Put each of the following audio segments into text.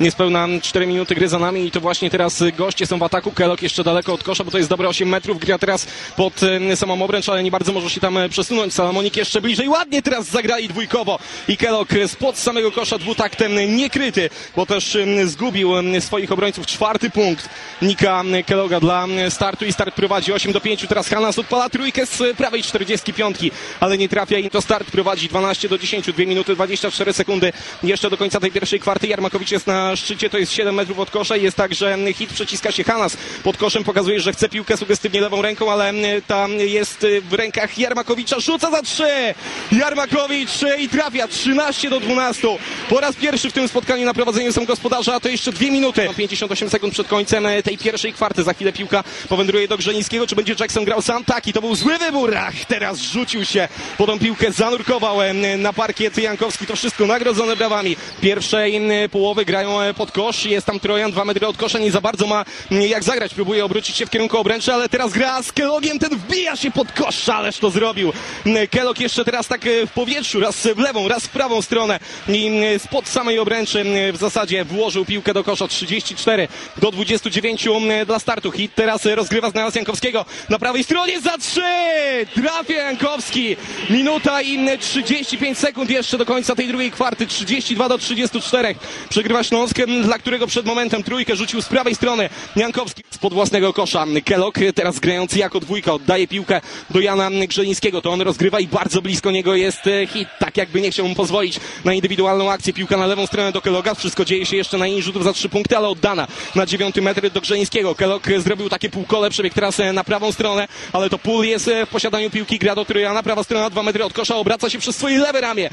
Niespełna 4 minuty gry za nami i to właśnie teraz goście są w ataku. Kelok jeszcze daleko od kosza, bo to jest dobre 8 metrów. Gra teraz pod e, samą obręcz, ale nie bardzo może się tam e, przesunąć. Salamonik jeszcze bliżej. Ładnie teraz zagrali dwójkowo i Kelok spod samego kosza dwutaktem niekryty, bo też zgubił swoich obrońców. Czwarty punkt Nika Keloga dla startu i start prowadzi 8 do 5. Teraz Hanas odpala trójkę z prawej 45, ale nie trafia i to start prowadzi 12 do 10, 2 minuty 24 sekundy. Jeszcze do końca tej pierwszej kwarty Jarmakowicz jest na szczycie, to jest 7 metrów od kosza jest tak, że hit przeciska się Hanas pod koszem, pokazuje, że chce piłkę sugestywnie lewą ręką, ale tam jest w rękach Jarmakowicza, rzuca za 3! Jarmakowicz i trafia 13 do 12. Po raz pierwszy w tym spotkaniu na prowadzeniu są gospodarze, a to jeszcze 2 minuty. 58 sekund przed końcem tej pierwszej kwarty. Za chwilę piłka powędruje do Grzelińskiego. Czy będzie Jackson grał sam? Tak, i to był zły wybór. Ach, teraz rzucił się po tą piłkę, zanurkował em, na parkiet Jankowski. To wszystko nagrodzone brawami. Pierwszej połowy grają e, pod kosz. Jest tam Trojan, dwa metry od kosza. Nie za bardzo ma em, jak zagrać. Próbuje obrócić się w kierunku obręczy, ale teraz gra z Kelogiem. Ten wbija się pod kosz, ależ to zrobił. Em, Kelog jeszcze teraz tak e, w powietrzu, raz w lewą, raz w prawą stronę. I em, spod samej obręczy w zasadzie włożył piłkę do kosza. 34 do 29 em, dla startu. Hit teraz e, rozgrywa znalazł Jankowskiego na prawej stronie za 3! Trafia Jankowski. Minuta i 35 sekund jeszcze do końca tej drugiej kwarty. 32 do 34. Przegrywa Śląsk, dla którego przed momentem trójkę rzucił z prawej strony Jankowski spod własnego kosza. Kelok teraz grający jako dwójka oddaje piłkę do Jana Grzelińskiego. To on rozgrywa i bardzo blisko niego jest e, hit. Tak jakby nie chciał mu pozwolić na indywidualną akcję. Piłka na lewą stronę do Keloga. Wszystko dzieje się jeszcze na linii rzutów za trzy punkty, ale oddana na dziewiąty metr do Grzelińskiego. Kelok zrobił takie półkole, przebieg teraz e, na prawą stronę, ale to Pól jest e, w posiadaniu piłki, gra do Trojana, prawa strona, dwa metry od kosza, obraca się przez swoje lewe ramię.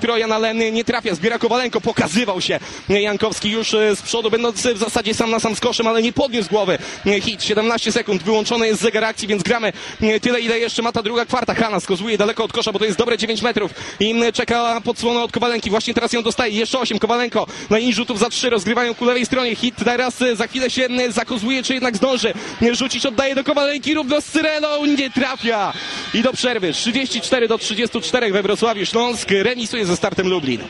Trojan, ale nie trafia, zbiera Kowalenko, pokazywał się e, Jankowski już e, z przodu, będąc w zasadzie sam na sam z koszem, ale nie podniósł głowy. E, Hit, 17 sekund, wyłączony jest zegar akcji, więc gramy e, tyle, ile jeszcze ma ta druga kwarta. Hanna skozuje daleko od kosza, bo to jest dobre 9 metrów. I czeka podsłona od Kowalenki, właśnie teraz ją dostaje, jeszcze 8, Kowalenko na linii rzutów za 3, rozgrywają ku lewej stronie, Hit teraz za chwilę się zakozuje, czy jednak zdąży. Rzucić, oddaje do Kowalenki, równo z Syreną, nie trafia. I do przerwy, 34 do 34 we Wrocławiu, Śląsk. Remisuje ze startem Lublin.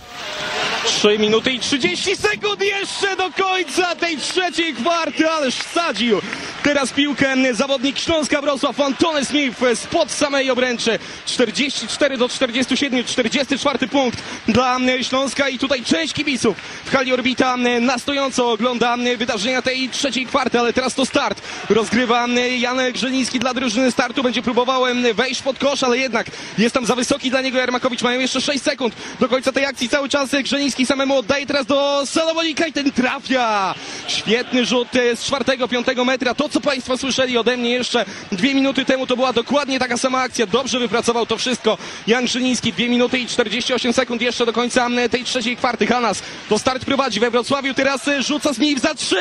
3 minuty i 30 sekund jeszcze do końca tej trzeciej kwarty, ależ wsadził teraz piłkę zawodnik Śląska Wrocław, Antony Smith spod samej obręczy, 44 do 47, 44 punkt dla Śląska i tutaj część kibiców w hali Orbita na stojąco ogląda wydarzenia tej trzeciej kwarty, ale teraz to start, rozgrywa Janek Grzeliński dla drużyny startu, będzie próbował wejść pod kosz, ale jednak jest tam za wysoki dla niego Jarmakowicz, mają jeszcze 6 sekund do końca tej akcji, cały czas Grzeliński samemu oddaje teraz do Salomonika i ten trafia! Świetny rzut e, z czwartego, piątego metra. To, co Państwo słyszeli ode mnie jeszcze dwie minuty temu, to była dokładnie taka sama akcja. Dobrze wypracował to wszystko Jan Grzyliński. Dwie minuty i 48 sekund jeszcze do końca m, tej trzeciej kwarty. Hanas to start prowadzi we Wrocławiu. Teraz e, rzuca z niej za trzy!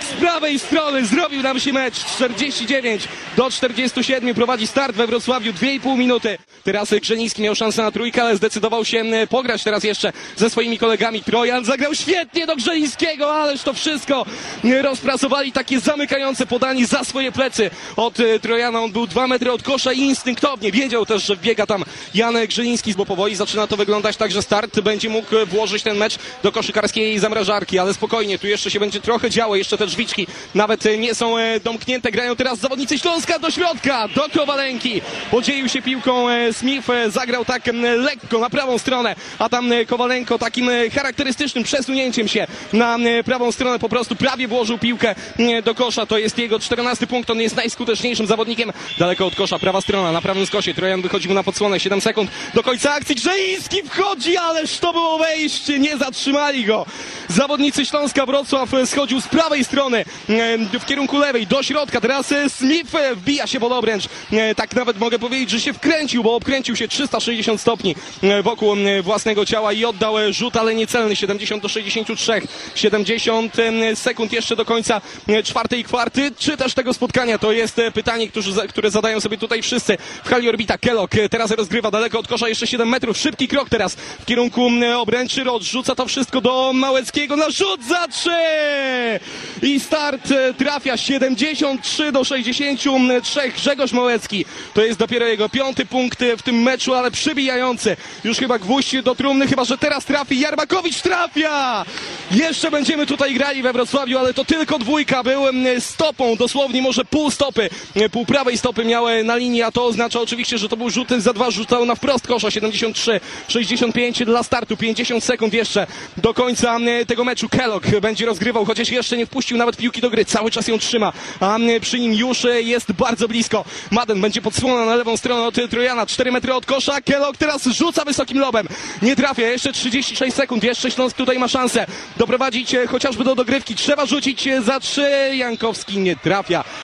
Z prawej strony zrobił nam się mecz. 49 do 47 prowadzi start we Wrocławiu. 2,5 minuty. Teraz e, Grzeliński miał szansę na trójkę, ale zdecydował się pograć teraz jeszcze ze swoimi kolegami. Trojan zagrał świetnie do Grzelińskiego, ależ to wszystko e, rozpracowali takie zamykające podanie za swoje plecy od e, Trojana. On był dwa metry od kosza i instynktownie wiedział też, że wbiega tam Janek Grzeliński, bo powoli zaczyna to wyglądać tak, że start będzie mógł e, włożyć ten mecz do koszykarskiej zamrażarki, ale spokojnie, tu jeszcze się będzie trochę działo, jeszcze te drzwiczki nawet e, nie są domknięte, grają teraz zawodnicy Śląska do środka, do Kowalenki, podzielił się piłką Smith, zagrał tak lekko na prawą stronę, a tam Kowalenko takim charakterystycznym przesunięciem się na prawą stronę. Po prostu prawie włożył piłkę do kosza, to jest jego 14 punkt, on jest najskuteczniejszym zawodnikiem. Daleko od kosza, prawa strona na prawym skosie, Trojan wychodzi mu na podsłonę, 7 sekund. Do końca akcji, Grzeiński wchodzi, ależ to było wejście, nie zatrzymali go, zawodnicy Śląska Wrocław schodził z prawej strony w kierunku lewej, do środka, teraz e, Smith e, wbija się pod obręcz, E, tak nawet mogę powiedzieć, że się wkręcił, bo obkręcił się 360 stopni wokół własnego ciała i oddał rzut, ale niecelny, 70 do 63, 70 em, sekund jeszcze do końca e, czwartej kwarty, czy też tego spotkania, to jest e, pytanie, które zadają sobie tutaj wszyscy w hali Orbita. Kellogg e, teraz rozgrywa daleko od kosza, jeszcze 7 metrów, szybki krok teraz w kierunku m, obręczy, odrzuca to wszystko do Małeckiego, na rzut za trzy! I start e, trafia 73 do 63. Grzegorz Małecki. To jest dopiero jego piąty punkt w tym meczu, ale przybijający. Już chyba gwóźdź do trumny, chyba że teraz trafi. Jarmakowicz trafia! Jeszcze będziemy tutaj grali we Wrocławiu, ale to tylko dwójka. Był mm, stopą, dosłownie może pół stopy. E, Pół prawej stopy miały na linii, a to oznacza oczywiście, że to był rzut za dwa, rzucał na wprost kosza. 73, 65 dla startu, 50 sekund jeszcze do końca mm, tego meczu. Kellogg będzie rozgrywał, chociaż jeszcze nie wpuścił nawet piłki do gry. Cały czas ją trzyma, a przy nim już e, jest bardzo blisko. Madden będzie podsłona na lewą stronę od Trojana, 4 metry od kosza. Kellogg teraz rzuca wysokim lobem. Nie trafia, jeszcze 36 sekund. Jeszcze Śląsk tutaj ma szansę doprowadzić e, chociażby do dogrywki. Trzeba rzucić e, za trzy. Jankowski nie trafia.